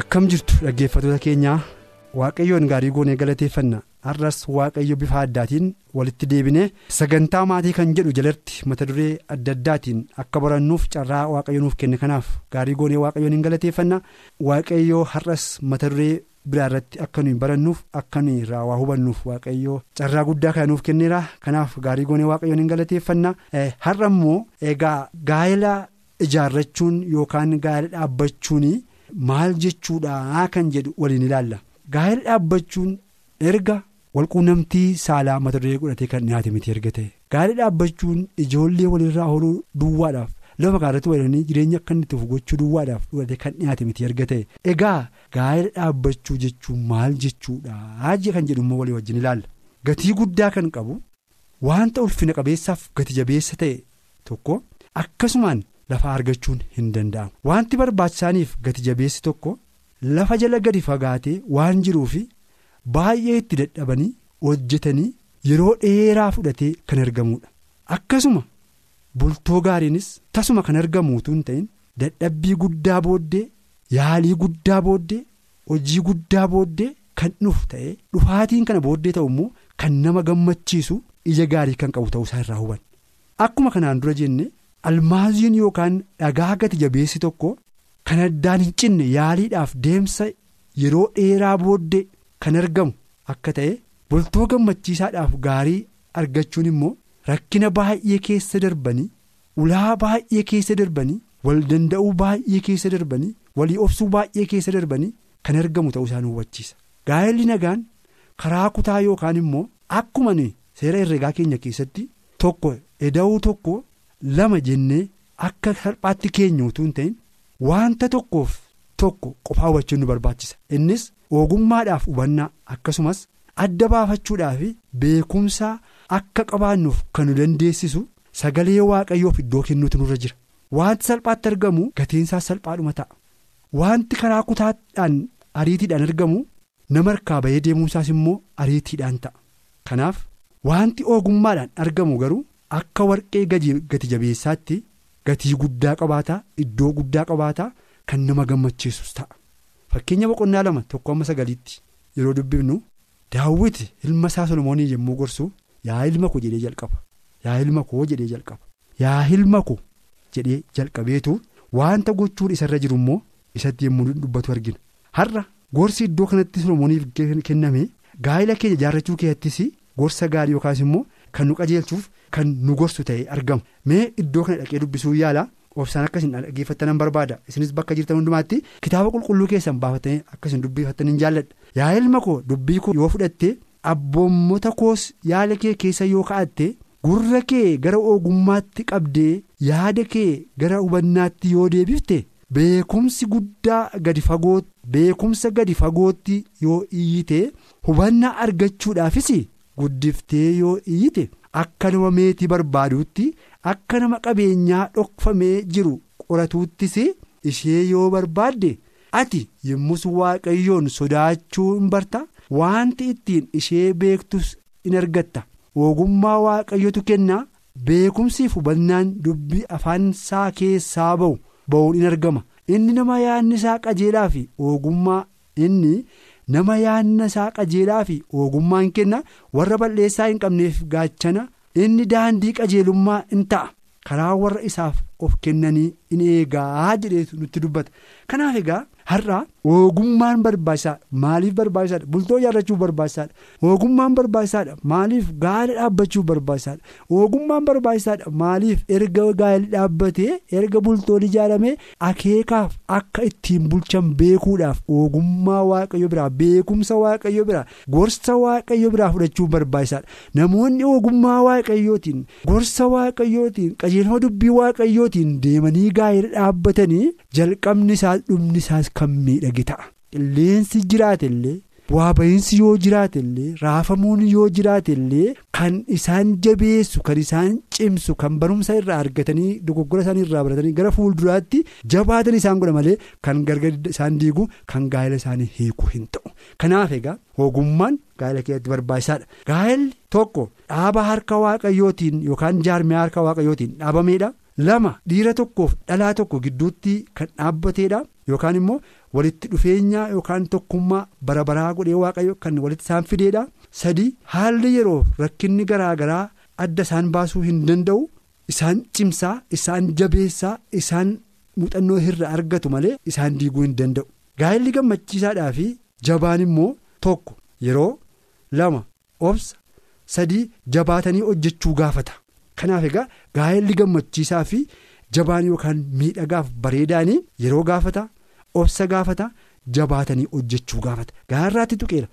Akkam jirtu dhaggeeffattoota keenyaa waaqayyoon gaarii goonee galateeffanna. Har'as waaqayyo bifa addaatiin walitti deebinee sagantaa maatii kan jedhu jalatti mata duree adda addaatiin akka barannuuf carraa waaqayyo nuuf kenne kanaaf gaarii goonee waaqayyoon hin galateeffanna. Waaqayyoo har'as mata duree biraa irratti akka nuyi barannuuf akka nuyi irraa waa hubannuuf waaqayyoo carraa guddaa kana nuuf kenneera. Kanaaf gaarii goonee waaqayyoon hin galateeffanna. Har'a immoo egaa gaa'ela ijaarrachuun yookaan gaa'ela dhaabbachuun. Maal jechuudha? Kan jedhu waliin ilaalla. Gaa'ela dhaabbachuun erga walquunnamtii saalaa mata duree godhatee kan dhiyaate miti erga ta'e. Gaa'ela dhaabbachuun ijoollee walirraa horuu duwwaadhaaf lafa gaarratti waliranii jireenya akka inni tufu gochuu duwwaadhaaf godhatee kan dhiyaate miti erga ta'e. Egaa gaa'ela dhaabbachuu jechuun maal jechuudha? Kan jedhu immoo walii wajjin ilaalla. Gatii guddaa kan qabu wanta ulfina qabeessaaf gati jabeessa ta'e tokko akkasumaan. Lafa argachuun hin danda'amu wanti barbaachisaaniif gati jabeessi tokko lafa jala gadi fagaatee waan jiruufi baay'ee itti dadhabanii hojjetanii yeroo dheeraa fudhatee kan argamudha akkasuma bultoo gaariinis tasuma kan argamuutu hin ta'in dadhabbii guddaa booddee yaalii guddaa booddee hojii guddaa booddee kan dhufu ta'ee dhufaatiin kana booddee ta'u immoo kan nama gammachiisu ija gaarii kan qabu ta'uusaa irraa hubanna akkuma kanaan dura jenne. Almaaziin yookaan dhagaa gati jabeessi tokko kan addaan hin cinne yaaliidhaaf deemsa yeroo dheeraa booddee kan argamu akka ta'e bultoo gammachiisaadhaaf gaarii argachuun immoo rakkina baay'ee keessa darbanii ulaa baay'ee keessa darbanii wal danda'uu baay'ee keessa darbanii walii obsuu baay'ee keessa darbanii kan argamu ta'uu isaan hubachiisa gaa'elli nagaan karaa kutaa yookaan immoo akkuma seera herregaa keenya keessatti tokko eda'uu tokko. Lama jennee akka salphaatti keenya utuu hin ta'in wanta tokkoof tokko qofaa hubachuun nu barbaachisa. Innis ogummaadhaaf hubannaa akkasumas adda baafachuudhaaf beekumsa akka qabaannuuf kan nu dandeessisu sagalee waaqayyoof iddoo kennuutu nurra jira. Wanti salphaatti argamu gatiinsaa salphaadhuma ta'a. Wanti karaa kutaadhaan ariitiidhaan argamu nama harkaa bahee deemuunsaas immoo ariitiidhaan ta'a. Kanaaf wanti ogummaadhaan argamu garuu. Akka warqee gati jabeessaatti gatii guddaa qabaata iddoo guddaa qabaata kan nama gammachiisus ta'a. Fakkeenya boqonnaa lama tokko amma sagaliitti yeroo dubbifnu daawwiti ilma isaa solomoonii yommuu gorsu yaa ilma ko jedhee jalqaba. Yaa ilma koo jedhee jalqaba. Yaa ilma ko jedhee jalqabeetu wanta gochuun isarra jiru immoo isatti yommuu dubbatu argina. Har'a gorsi iddoo kanatti solomooniif kenname gaa'ela keenya ijaarrachuu keessattis gorsa gaarii yookaas immoo kan nu qajeelchuuf. Kan nu gorsu ta'ee argamu mee iddoo kana dhaqee dubbisuu yaala obsaan akkasiin dhaggeeffattanan barbaada isinis bakka jirtan hundumaatti kitaaba qulqulluu keessan baafatanii akkasiin dubbifattaniin jaalladha yaa ilma koo dubbii koo yoo fudhatte abboommota koos yaala kee keessa yoo ka'atte gurra kee gara ogummaatti qabdee yaada kee gara hubannaatti yoo deebifte beekumsi guddaa gadi fagoo beekumsa gadi fagootti yoo iyyite hubannaa argachuudhaafis guddiftee yoo iyyite. Akka nama meetii barbaaduutti akka nama qabeenyaa dhokfamee jiru qoratuuttis ishee yoo barbaadde ati yommus waaqayyoon sodaachuu hin barta. Wanti ittiin ishee beektus in argatta. Ogummaa waaqayyotu kennaa beekumsiif hubannaan dubbii afaan isaa keessaa ba'u ba'uun in argama. Inni nama yaadni isaa qajeelaa fi ogummaa inni. Nama yaadna isaa qajeelaa fi ogummaan kenna warra balleessaa hin qabneef gaachana. Inni daandii qajeelummaa in ta'a. Karaa warra isaaf of kennanii in eegaa jedheetu nutti dubbata. Kanaaf egaa har'a ogummaan barbaachisaadha. Maaliif barbaachisaadha? Bultoo ijaarrachuuf barbaachisaadha. Ogummaan barbaachisaadha. Maaliif gaa'ela dhaabbachuuf barbaachisaadha? Ogummaan barbaachisaadha. Maaliif erga gaa'elli dhaabbatee erga bultoon ijaaramee akeekaaf akka ittiin bulchan beekuudhaaf ogummaa waaqayyo biraa beekumsa waaqayyo biraa gorsa waaqayyo biraa fudhachuuf barbaachisaadha. Namoonni ogummaa waaqayyootiin gorsa waaqayyootiin qajeelfama dubbii waaqayyootiin deemanii gaa'ela dhaabbatanii jalqabni isaas dhumni isaas kan miidhage ta'a. Qilleensi jiraate illee bu'aa ba'iinsi yoo jiraate illee raafamuun yoo jiraate illee kan isaan jabeessu kan isaan cimsu kan barumsa irraa argatanii dogoggora isaanii irraa baratanii gara fuulduraatti jabaatan isaan godha malee kan gargar isaan diigu kan gaa'ela isaanii hiiku hin ta'u. Kanaaf egaa ogummaan gaa'ela keessatti barbaachisaadha. Gaa'elli tokko dhaaba harka waaqayyootiin yookaan jaarmiyaa harka waaqayyootiin dhaabameedha. lama dhiira tokkoof dhalaa tokko gidduutti kan dhaabbateedha yookaan immoo walitti dhufeenyaa yookaan tokkummaa bara baraa godhee waaqayyo kan walitti isaan fideedha sadi haalli yeroo rakkinni garaa garaa adda isaan baasuu hin danda'u isaan cimsaa isaan jabeessaa isaan muuxannoo irra argatu malee isaan diiguu hin danda'u. Gaa'elli gammachiisaadhaa fi jabaan immoo tokko yeroo lama obsa sadii jabaatanii hojjechuu gaafata. kanaaf egaa gaa'elli gammachiisaa fi jabaan yookaan miidhagaaf bareedaanii yeroo gaafata obsa gaafata jabaatanii hojjechuu gaafata. Gaarraatti tuqeera.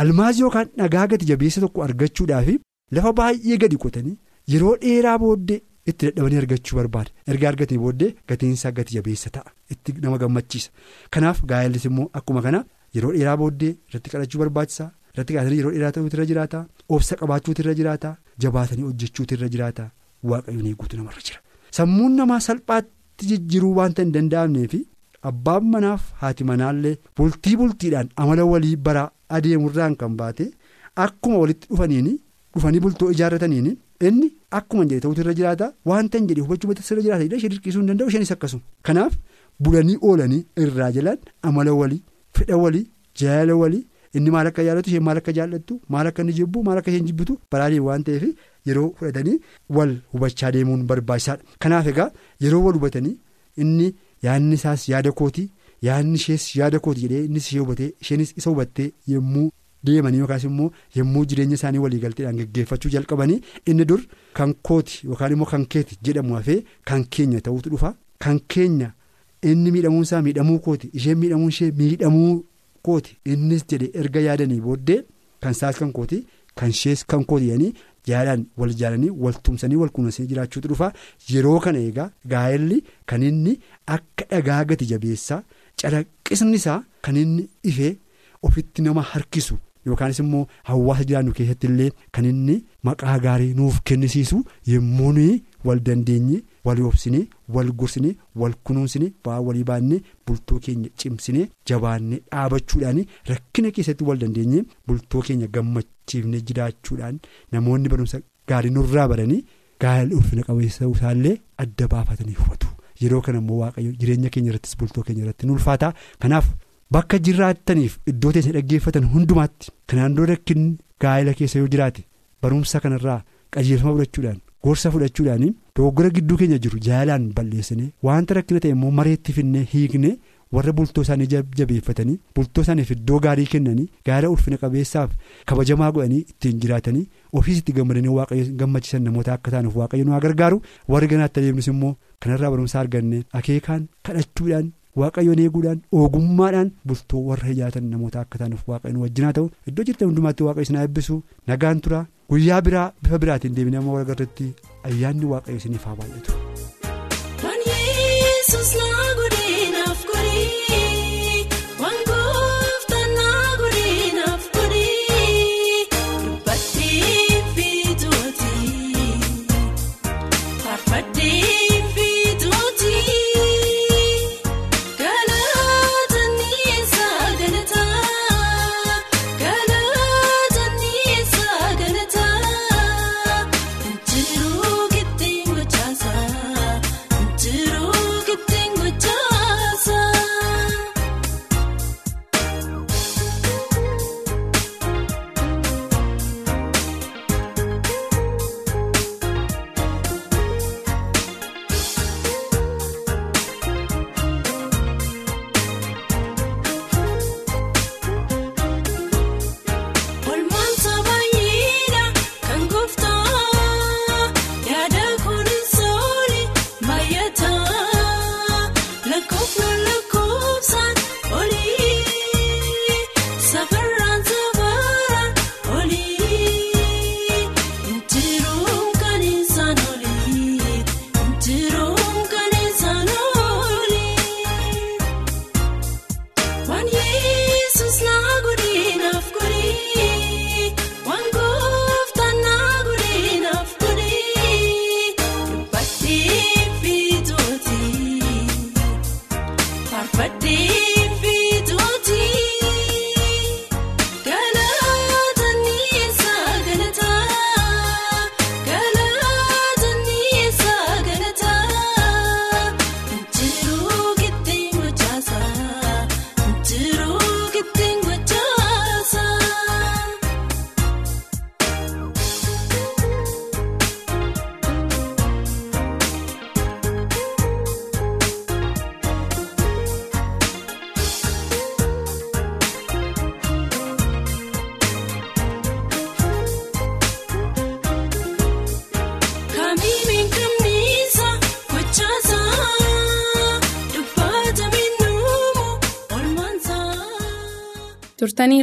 Almaaz yookaan dhagaa gati jabeessa tokko argachuudhaaf lafa baay'ee gadi qotanii yeroo dheeraa booddee itti dadhabanii argachuu barbaada. Erga argatanii booddee gatiinsaa gati jabeessa ta'a. Itti nama gammachiisa. Kanaaf gaa'ellis immoo akkuma kana yeroo dheeraa booddee irratti kadhachuu barbaachisa. irratti kaasanii yeroo dheeraa ta'uutu irra jiraata obsa qabaachuutu irra jiraata jabaatanii hojjechuutu irra jiraata waaqayyoon eeguutu namarra jira. Sammuun namaa salphaatti jijjiiruu waanta hin danda'amnee fi abbaan manaaf haati manaallee bultii bultiidhaan amala walii bara adeemurraan kan baate akkuma walitti dhufaniini dhufanii bultoo ijaarrataniini. Inni akkuma jedhe ta'uutu irra jiraata waanta hin jedhe hubachuu irra jiraata ishee dirqisuu hin danda'u isheenis akkasuma. Kanaaf bulanii oolanii irraa jalaan amala walii fedha walii jaalala walii. inni maal akka jaallatu isheen maal akka jaallattu maal akka inni jibbu maal akka isheen jibbitu baraadii waan ta'eef yeroo fudhatanii wal hubachaa deemuun barbaachisaadha. Kanaaf egaa yeroo wal hubatanii inni yaadni isaas yaada kooti yaadni ishees yaada kooti jedhee innis ishee hubatee isheenis isa hubattee yommuu deemanii yookaas immoo yommuu jireenya isaanii waliigalteedhaan geggeeffachuu jalqabanii inni dur kan kooti yookaan immoo kan keeti jedhamu hafee kan keenya ta'utu dhufa. Kan keenya inni miidhamuunsaa miidhamuu kooti isheen miidhamuun ishee miidhamuu. kooti. Innis jedhe erga yaadanii booddee kan isaas kan kooti kan ishees kan kooti jaalaan wal jaalanii wal tumsanii wal kunuunsanii jiraachuutu dhufa yeroo kana egaa gaa'elli kan inni akka dhagaa gati jabeessaa calaqqisni isaa kan inni ifee ofitti nama harkisu yookaanis immoo hawaasa jiraannu keessatti illee kan inni maqaa gaarii nuuf kennisiisu yommuu wal dandeenye wal obsine wal gorsine wal kunuunsine ba'aa walii baannee bultoo keenya cimsine jabaannee dhaabachuudhaan rakkina keessatti wal dandeenye bultoo keenya gammachiifne jiraachuudhaan namoonni barumsa gaarii nurraa baranii gaa'ela ulfina qabeessa isaallee adda baafatanii hubatu yeroo kana immoo waaqayyo jireenya keenya irrattis bultoo keenya irratti ni ulfaata kanaaf. Bakka jiraattaniif iddoo teessee dhaggeeffatan hundumaatti kanaan dura rakkinni gaa'ela keessa yoo jiraate barumsa kanarraa qajeelfama fudhachuudhaan gorsa fudhachuudhaan dogoggora gidduu keenya jiru jaalaan balleessine wanta rakkina ta'e immoo mareetti finnee hiikne warra bultoo isaanii jabeeffatanii bultoo isaaniif iddoo gaarii kennanii gaa'ela ulfina qabeessaaf kabajamaa godhanii ittiin jiraatanii ofiis itti gammadanii waaqayyo gammachiisan namoota akka taanuuf waaqayyo nu gargaaru warri ganaatti adeemnus immoo kanarraa barumsa arganne akeekaan kadhachuudhaan. Waaqayyoon eeguudhaan ogummaadhaan bultoo warra ijaaratan namoota akka taanuuf waaqayyoon wajjinaa ta'u iddoo jirtan hundumaatti waaqayyo isin eebbisu nagaan tura guyyaa biraa bifa biraatiin deebinee amma walgarratti ayyaanni waaqayyo isiniif haa baay'atu.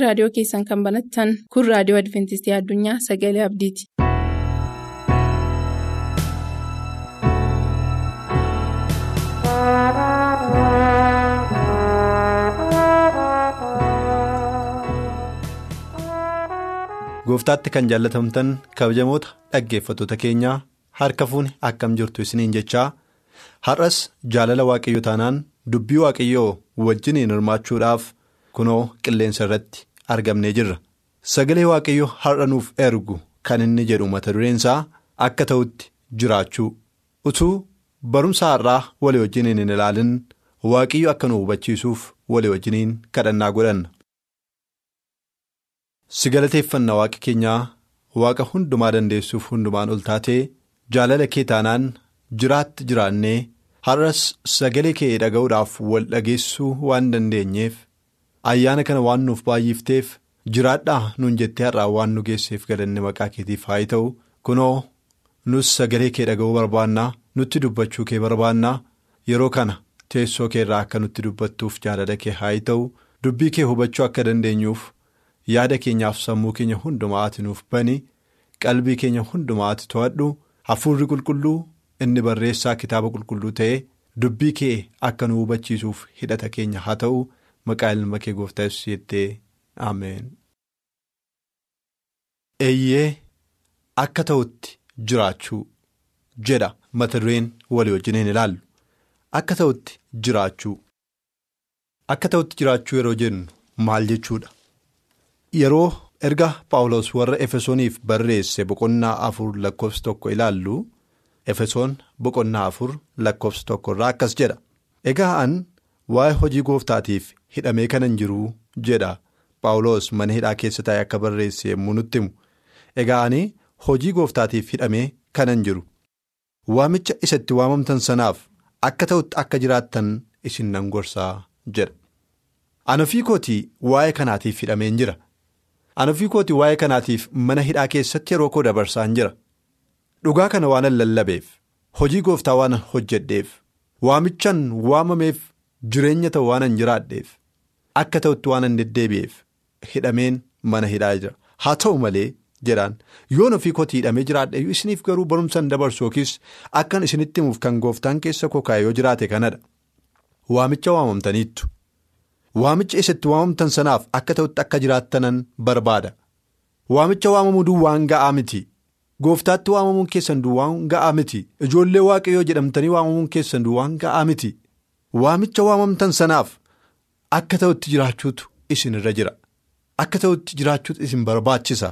Raadiyoo keessan kan banattan kun raadiyoo adventistii addunyaa sagalee abdiiti. gooftaatti kan jaallatamtan kabajamoota dhaggeeffattoota keenyaa harka fuuni akkam jirtu isiniin jechaa har'as jaalala waaqayyo taanaan dubbii waaqayyoo wajjiniin hirmaachuudhaaf kunoo qilleensa irratti argamnee jirra sagalee waaqayyo har'a nuuf ergu kan inni jedhu mata dureensaa akka ta'utti jiraachuu utuu barumsa har'aa walii wajjiniin hin ilaalin waaqayyo akka nu hubachiisuuf walii wajjiniin kadhannaa godhanna. si galateeffanna waaqa keenyaa waaqa hundumaa dandeessuuf hundumaan ol taatee jaalala kee taanaan jiraatti jiraannee har'as sagalee kee dhaga'uudhaaf wal dhageessuu waan dandeenyeef ayyaana kana waan nuuf baay'ifteef jiraadhaa nuun jettee har'aa waan nu geesseef galanni maqaa keetiif haa ta'u. Kunoo nus sagalee kee dhaga'uu barbaannaa nutti dubbachuu kee barbaannaa. Yeroo kana teessoo kee irraa akka nutti dubbattuuf jaalala kee haa ta'u. Dubbii kee hubachuu akka dandeenyuuf. yaada keenyaaf sammuu keenya hundumaati nuuf bani qalbii keenya hundumaati to'adhu hafuurri qulqulluu inni barreessaa kitaaba qulqulluu ta'ee dubbii kee akka nu hubachiisuuf hidhata keenya haa ta'u maqaa ilma kee gooftaa yesuus jettee ameen. eeyyee akka ta'utti jiraachuu jedha mata dureen walii wajjin hin ilaallu akka ta'utti jiraachuu akka ta'utti jiraachuu yeroo jennu maal jechuudha. Yeroo erga Paawulos warra Efesooniif barreesse boqonnaa afur lakkoofsa tokko ilaallu Efesoon boqonnaa afur lakkoofsa tokko irraa akkas jedha. Egaa an waa'ee hojii gooftaatiif hidhamee kanan jiruu jedha Paawulos mana hidhaa keessa taa'ee akka barreesse yommuu nutti himu. Egaa ani hojii gooftaatiif hidhamee kanan jiru. Waamicha isatti waamamtan sanaaf akka ta'utti akka jiraattan isin nan gorsaa jedha. Ana ofii kootii waa'ee kanaatiif hidhameen jira. Ana ofii kootii waa'ee kanaatiif mana hidhaa keessatti yeroo koo dabarsaan jira. Dhugaa kana waanan lallabeef, hojii gooftaa waanan hojjedheef, waamichaan waamameef jireenya ta'u waanan jiraadheef, akka ta'utti waanan deddeebi'eef hidhameen mana hidhaa jira. Haa ta'u malee jedhaan yoon ofii kootii hidhamee jiraadhe isiniif garuu barumsaan dabarsu yookiis akkan isinitti himuuf kan gooftaan keessa koo kaa'e yoo jiraate kanadha. Waamicha waamamtaniittu. Waamicha isatti waamamtan sanaaf akka ta'utti akka jiraattanan barbaada. Waamicha waamamuu duwwaan ga'aa miti. Gooftaatti waamamuun keessan duwwaan ga'aa miti. Ijoollee waaqayyoo jedhamtanii waamamuun keessan duwwaan ga'aa miti. Waamicha waamamtan sanaaf akka ta'utti jiraachuutu isin irra jira. Akka ta'utti jiraachuutu isin barbaachisa.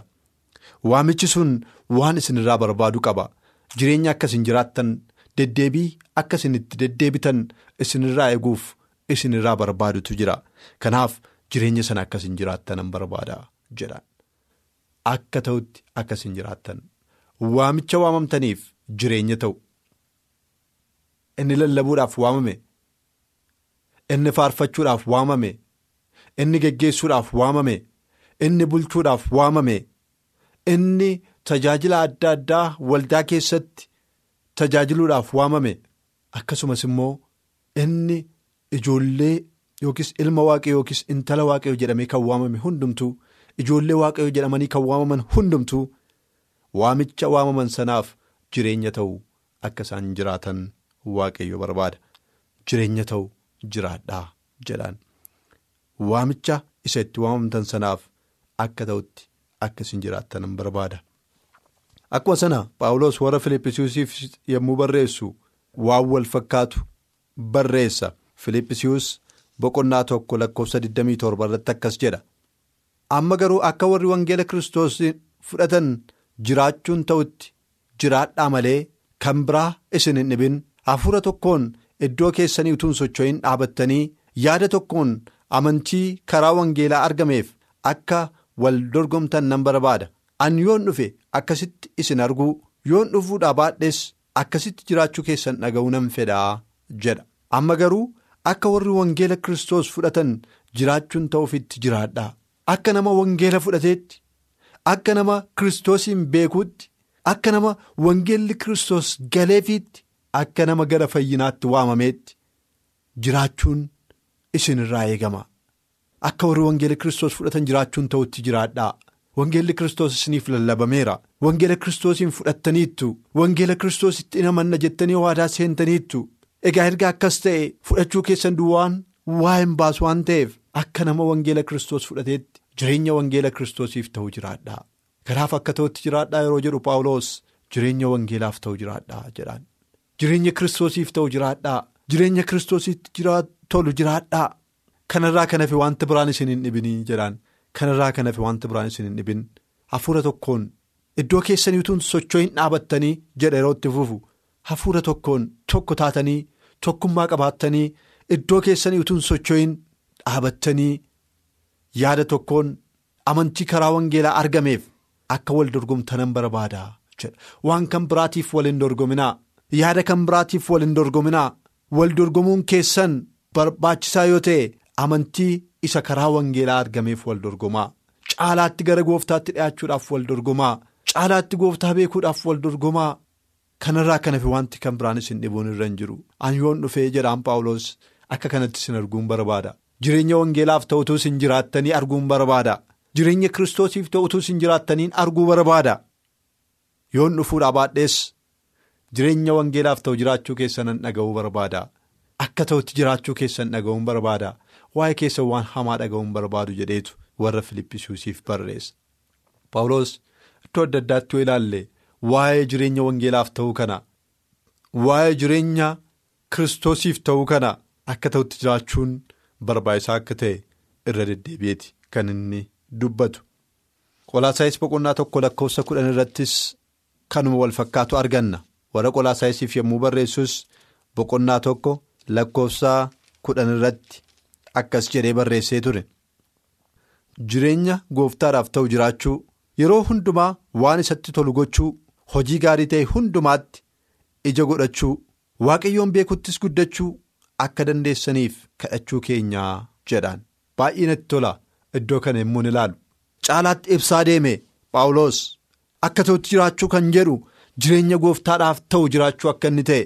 Waamichi sun waan isin irraa barbaadu qaba. Jireenya akka isin jiraattan deddeebii akka isin itti deddeebitan isin irraa eeguuf. isin irraa barbaadutu jira kanaaf jireenya sana akka isin jiraattan barbaada jedhaan akka ta'utti akka isin jiraattan waamicha waamamtaniif jireenya ta'u inni lallabuudhaaf waamame inni faarfachuudhaaf waamame inni geggeessuudhaaf waamame inni bulchuudhaaf waamame inni tajaajila adda addaa waldaa keessatti tajaajiluudhaaf waamame akkasumas immoo inni. Ijoollee yookiis ilma waaqayyoo yookiis intala waaqayyoo jedhamee kan waamame hundumtuu ijoollee waaqayyoo jedhamanii kan waamaman hundumtuu waamicha waamaman sanaaf jireenya ta'u akka isaan jiraatan waaqayyo barbaada. Jireenya ta'u jiraadhaa jedhaan. waamicha isa itti waamamtan sanaaf akka ta'utti akka isin jiraattan barbaada. Akkuma sana Paawulos warra Filiippisiyusiif yommuu barreessu waan wal fakkaatu barreessa. Filiippisiyus boqonnaa tokko lakkoofsa 27 irratti akkas jedha. Amma garuu akka warri wangeela Kiristoos fudhatan jiraachuun ta'utti jiraadhaa malee kan biraa isin hin dhibin hafuura tokkoon iddoo keessanii utuun socho'in dhaabattanii yaada tokkoon amantii karaa wangeelaa argameef akka wal dorgomtan nan barbaada. Ani yoon dhufe akkasitti isin arguu yoon dhufuudhaa baadhes akkasitti jiraachuu keessan dhaga'uu nan fedhaa jedha. Amma garuu akka warri wangeela Kiristoos fudhatan jiraachuun ta'uufitti jiraadhaa. Akka nama wangeela fudhateetti, akka nama Kiristoosiin beekuutti, akka nama wangeelli Kiristoos galeefiitti, akka nama gara fayyinaatti waamameetti jiraachuun isinirraa eegama. Akka warri wangeela Kiristoos fudhatan jiraachuun ta'utti jiraadhaa. Wangeelli Kiristoos isiniif lallabameera. Wangeela Kiristoosiin fudhattaniittu. Wangeela Kiristoositti hin amanna jettanii waadaa seentaniittu. Egaa erga akkas ta'e fudhachuu keessan duwwaan waa hin baasu waan ta'eef akka nama wangeela Kiristoos fudhateetti jireenya wangeela Kiristoosiif ta'u jiraadhaa. Kanaaf akka ta'utti jiraadhaa yeroo jedhu Paawuloos jireenya wangeelaaf ta'u jiraadhaa jedhaan. Jireenya Kiristoosiif ta'u jiraadhaa. Jireenya Kiristoositti tolu jiraadhaa. Kanarraa kan hafe wanti biraan isin hin dhibinii jedhaan. Kanarraa kan hafe wanti biraan isin hin dhibin hafuura tokkoon iddoo keessanii utuun socho'in dhaabattanii jedha yeroo itti fufu hafuura tokkoon tokko taatanii tokkummaa qabaattanii iddoo keessanii utuun socho'in dhaabattanii yaada tokkoon amantii karaa wangeelaa argameef akka wal dorgomtanan barbaada jedha waan kan biraatiif wal hin dorgominaa yaada kan biraatiif wal hin dorgominaa. Wal dorgomuun keessan barbaachisaa yoo ta'e amantii. isa karaa wangeelaa argameef wal dorgomaa. Caalaatti gara gooftaatti dhi'aachuudhaaf wal dorgomaa. Caalaatti gooftaa beekuudhaaf wal dorgomaa. Kanarraa kan hafe wanti kan biraan isin dhibuun irra hin jiru. An yoon dhufee jedhaan paawuloos akka kanatti isin arguun barbaada. Jireenya wangeelaaf ta'utuu isin jiraattanii arguun barbaada. Jireenya kiristoosiif ta'utuu isin jiraattaniin arguu barbaada. Yoon dhufuudhaa baadhees jireenya wangeelaaf ta'u jiraachuu keessanan dhaga'uu barbaada akka ta'utti jiraachuu keessan dhaga'uun barbaada. waa'ee keessa waan hamaa dhaga'uun barbaadu jedheetu warra Filiippisiisiif barreessa. Paawuloos iddoo adda addaatti yoo ilaalle waa'ee jireenya wangeelaaf ta'uu kana waa'ee jireenya kiristoosiif ta'uu kana akka ta'utti jiraachuun barbaachisaa akka ta'e irra deddeebi'eeti kan inni dubbatu. Qolaasaayis boqonnaa tokko lakkoofsa kudhan irrattis kanuma wal fakkaatu arganna warra qolaasaayisiif yommuu barreessus boqonnaa tokko lakkoofsa kudhan irratti. Akkas jedhee barreessee ture jireenya gooftaadhaaf ta'u jiraachuu yeroo hundumaa waan isatti tolu gochuu hojii gaarii ta'e hundumaatti ija godhachuu waaqayyoon beekuttis guddachuu akka dandeessaniif kadhachuu keenyaa jedhaan baay'ee natti tola iddoo kana immoo ilaalu caalaatti ibsaa deeme paawuloos akka ta'utti jiraachuu kan jedhu jireenya gooftaadhaaf ta'u jiraachuu akka inni ta'e.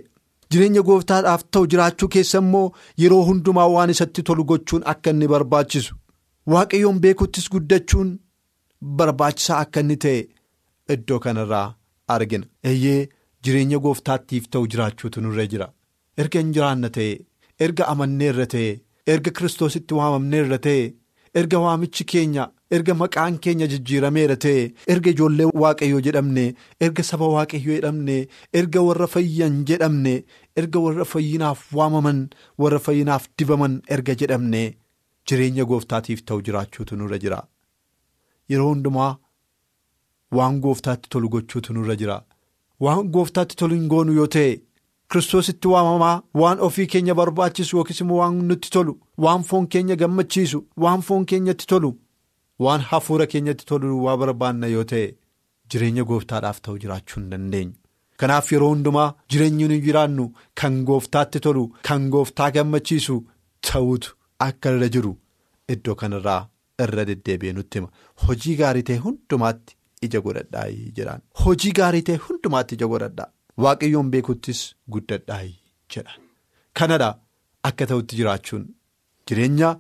jireenya gooftaadhaaf ta'u jiraachuu keessa immoo yeroo hundumaa waan isatti tolu gochuun akka inni barbaachisu. Waaqayyoon beekuttis guddachuun barbaachisaa akka inni ta'e iddoo kanarraa argina. Eeyyee jireenya gooftaattiif ta'u jiraachuutu nurra jira. Erga hin jiraanna ta'e erga amanneerra ta'e erga kiristoositti waamamneerra ta'e erga waamichi keenya erga maqaan keenya jijjiirameera ta'e erga ijoollee waaqayyoo jedhamne erga saba waaqayyoo jedhamne erga warra fayyan jedhamne erga warra fayyinaaf waamaman warra fayyinaaf dibaman erga jedhamne jireenya gooftaatiif ta'u jiraachuutu nurra jira yeroo hundumaa waan gooftaatti tolu gochuutu nurra jira waan gooftaatti tolu hin goonu yoo ta'e kiristoositti waamamaa waan ofii keenya barbaachisu yookiis immoo waan nutti tolu waan foon keenya gammachiisu waan foon keenyatti tolu. Waan hafuura keenyatti tolu waa barbaanna yoo ta'e jireenya gooftaadhaaf ta'u jiraachuu hin dandeenyu. Kanaaf yeroo hundumaa jireenyi nu jiraannu kan gooftaatti tolu kan gooftaa gammachiisu ta'utu akka irra jiru iddoo kanarraa irra deddeebi'ee nutti hima. Hojii gaarii ta'e hundumaatti ija godhadhaa jedhaan. Hojii gaarii ta'e hundumaatti ija godhadhaa. Waaqayyoon beekuttis guddadhaa jedhan. Kanadha akka ta'utti jiraachuun jireenya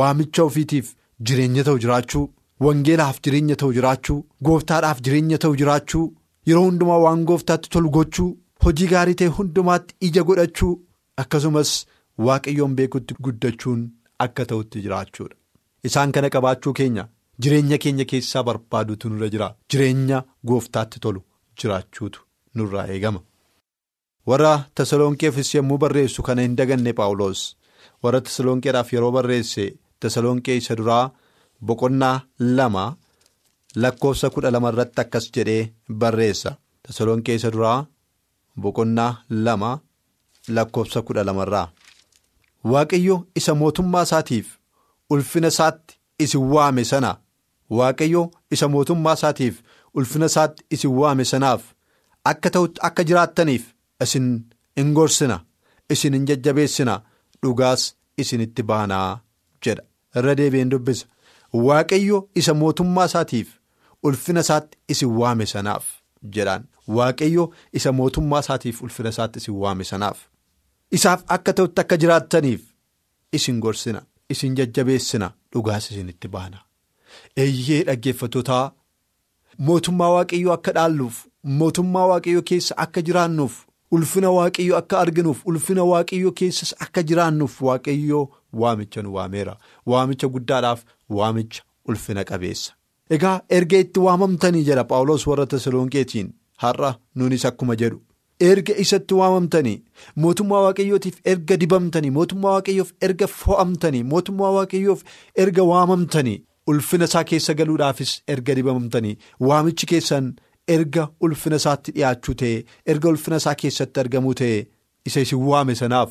waamicha ofiitiif. Jireenya ta'u jiraachuu wangeelaaf jireenya ta'u jiraachuu gooftaadhaaf jireenya ta'u jiraachuu yeroo hundumaa waan gooftaatti tolu gochuu hojii gaarii ta'e hundumaatti ija godhachuu akkasumas waaqayyoon beekutti guddachuun akka ta'utti jiraachuudha. isaan kana qabaachuu keenya jireenya keenya keessaa barbaaduutu nurra jira jireenya gooftaatti tolu jiraachuutu nurraa eegama. warra tasalonqeefis yommuu barreessu kana hin daganne paawuloos warra tasalonqeedhaaf yeroo barreesse tasalonqee isa duraa boqonnaa lama lakkoofsa kudha lama irratti akkas jedhee barreessa. Tasalonqee isa duraa boqonnaa lama lakkoofsa kudha lamarraa waaqayyo isa mootummaa isaatiif ulfina isaatti isin waame sana waaqayyo isa mootummaa isaatiif ulfina isaatti isin waame sanaaf akka ta'utti akka jiraattaniif. isin in gorsina isin in jajjabeessina. Dhugaas isinitti baanaa jedha. Irra deebi'een dubbisa waaqayyo isa mootummaa isaatiif ulfina isaatti isin waame sanaaf jedhaan. Waaqayyo isa mootummaa isaatiif ulfina isaatti isin waame sanaaf. Isaaf akka ta'utti akka jiraattaniif isin gorsina isin jajjabeessina dhugaas isinitti baana. Eeyyee dhaggeeffatootaa mootummaa waaqayyoo akka dhaalluuf mootummaa waaqayyoo keessa akka jiraannuuf. ulfina waaqayyo akka arginuuf ulfina waaqayyo keessas akka jiraannuuf waaqayyo waamicha nu waameera waamicha guddaadhaaf waamicha ulfina qabeessa. egaa erga itti waamamtanii jedha paawulos warra tasalonqeetiin har'a nunis akkuma jedhu erga isatti waamamtanii mootummaa waaqayyootiif erga dibamtanii mootummaa waaqayyoof erga fo'amtanii mootummaa waaqayyoof erga waamamtanii ulfina isaa keessa galuudhaafis erga dibamtanii waamichi keessan. erga ulfina isaatti dhiyaachuu ta'e erga ulfina isaa keessatti argamuu ta'e isa isin waame sanaaf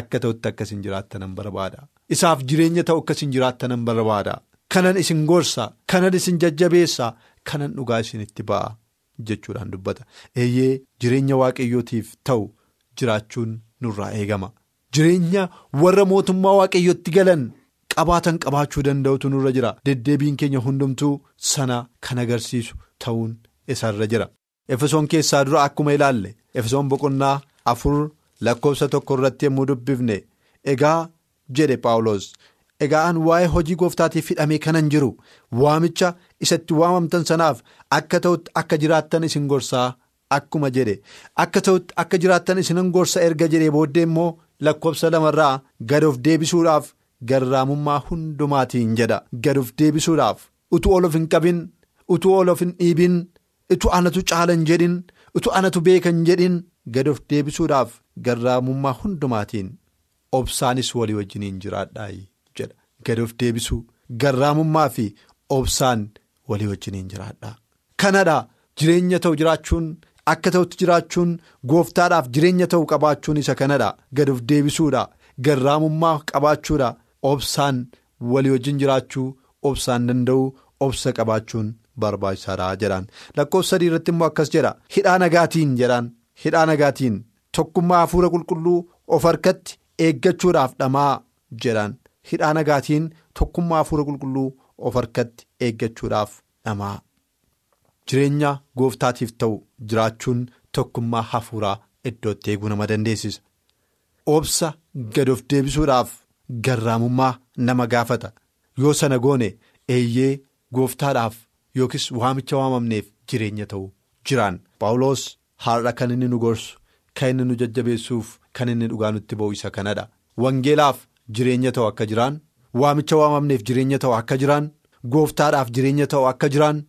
akka ta'utti akka isin jiraatanan barbaada isaaf jireenya ta'u akka isin jiraatanan barbaada kanan isin gorsa kanan isin jajjabeessa kanan dhugaa isinitti ba'a jechuudhaan dubbata eeyyee jireenya waaqayyootiif ta'u jiraachuun nurraa eegama jireenya warra mootummaa waaqayyootti galan. qabaatan qabaachuu danda'utu nurra jira deddeebiin keenya hundumtuu sana kan agarsiisu ta'uun. isarra jira efesoon keessaa dura akkuma ilaalle efesoon boqonnaa afur lakkoofsa tokko irratti yommuu dubbifne egaa jedhe paawulos egaa an waa'ee hojii gooftaatiif hidhamee kanan jiru waamicha isatti waamamtan sanaaf akka ta'utti akka jiraattan isin gorsaa akkuma jedhe akka ta'utti akka jiraattan isinan gorsa erga jedhee booddee immoo lakkoofsa lamarraa gad of deebisuudhaaf garraamummaa hundumaatiin jedha gad of deebisuudhaaf utuu ol of hin qabin utuu ol of hin dhiibin. Utuu anatu caalan jedhin utuu anatu beekan jedhin gad of deebisuudhaaf garraamummaa hundumaatiin obsaanis walii wajjiniin jiraadhaa jedha gad of deebisuu garraamummaa fi obsaan walii wajjiniin jiraadhaa. Kanadha jireenya ta'u jiraachuun akka ta'utti jiraachuun gooftaadhaaf jireenya ta'u qabaachuun isa kanadha gad of deebisuudha garraamummaa qabaachuudha obsaan walii wajjin jiraachuu obsaan danda'uu obsa qabaachuun. barbaachisaadha jedhaan lakkoofsa sadii irratti immoo akkas jedha hidhaa nagaatiin jedhaan hidhaa nagaatiin tokkummaa hafuura qulqulluu of harkatti eeggachuudhaaf dhamaa jedhaan hidhaa nagaatiin tokkummaa hafuura qulqulluu of harkatti eeggachuudhaaf dhamaa. Jireenya gooftaatiif ta'u jiraachuun tokkummaa hafuuraa iddootti eeguu nama dandeessisa. Obsa gad of deebisuudhaaf garraamummaa nama gaafata. Yoo sana goone eeyyee gooftaadhaaf. Yookiis waamicha waamamneef jireenya ta'u jiraan paawulos har'a kan inni nu gorsu kan inni nu jajjabeessuuf kan inni dhugaa nutti ba'u isa kanadha wangeelaaf jireenya ta'u akka jiraan waamicha waamamneef jireenya ta'u akka jiraan gooftaadhaaf jireenya ta'u akka jiraan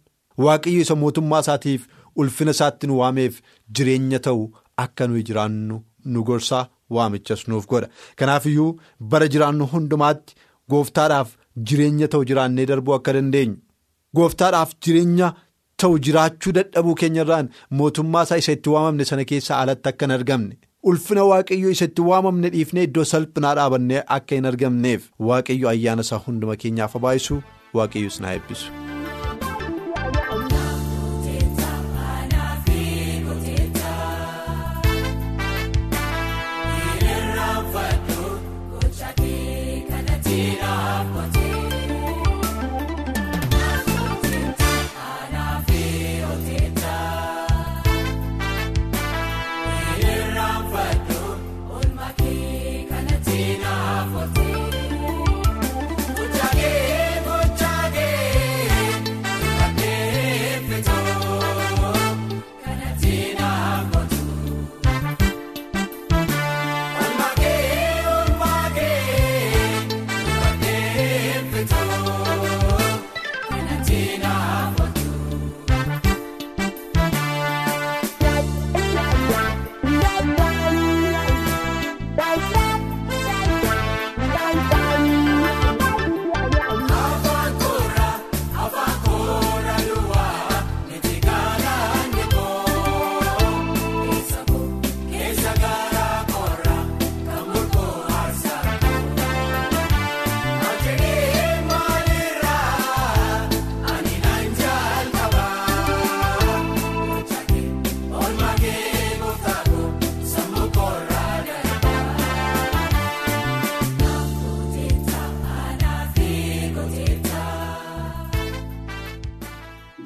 waaqayyo isa mootummaa isaatiif ulfina isaatti nu waameef jireenya ta'u akka nuyi jiraannu nu gorsaa waamichas nuuf godha kanaaf iyyuu bara jiraannu hundumaatti gooftaadhaaf jireenya ta'u jiraannee darbuu akka dandeenyu. Gooftaadhaaf jireenya ta'u jiraachuu dadhabuu keenyarraan mootummaa isaa isa itti waamamne sana keessaa alatti akka hin argamne ulfina waaqayyoo isa itti waamamne dhiifnee iddoo salphinaa dhaabannee akka hin argamneef waaqayyo ayyaana isaa hunduma keenyaaf habaayisu waaqayyos na eebbisu.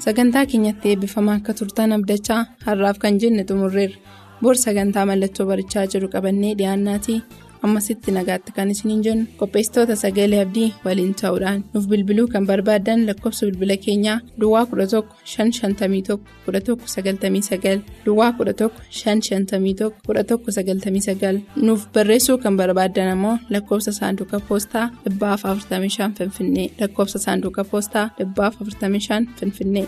Sagantaa keenyatti eebbifamaa akka turtan abdachaa har'aaf kan jenne xumurreerra. Bor sagantaa mallattoo barichaa jiru qabannee dhiyaannaatii ammasitti nagaatti kan isiniin jennu. Qopheessitoota sagalee abdii waliin ta'uudhaan nuuf bilbiluu kan barbaaddan lakkoofsa bilbila keenyaa duwwaa 11 551 1199 duwwaa 11 551 1199 nuuf barreessuu kan barbaaddan ammoo lakkoofsa saanduqa poostaa 45 finfinnee. Lakkoofsa saanduqa poostaa 45 finfinnee.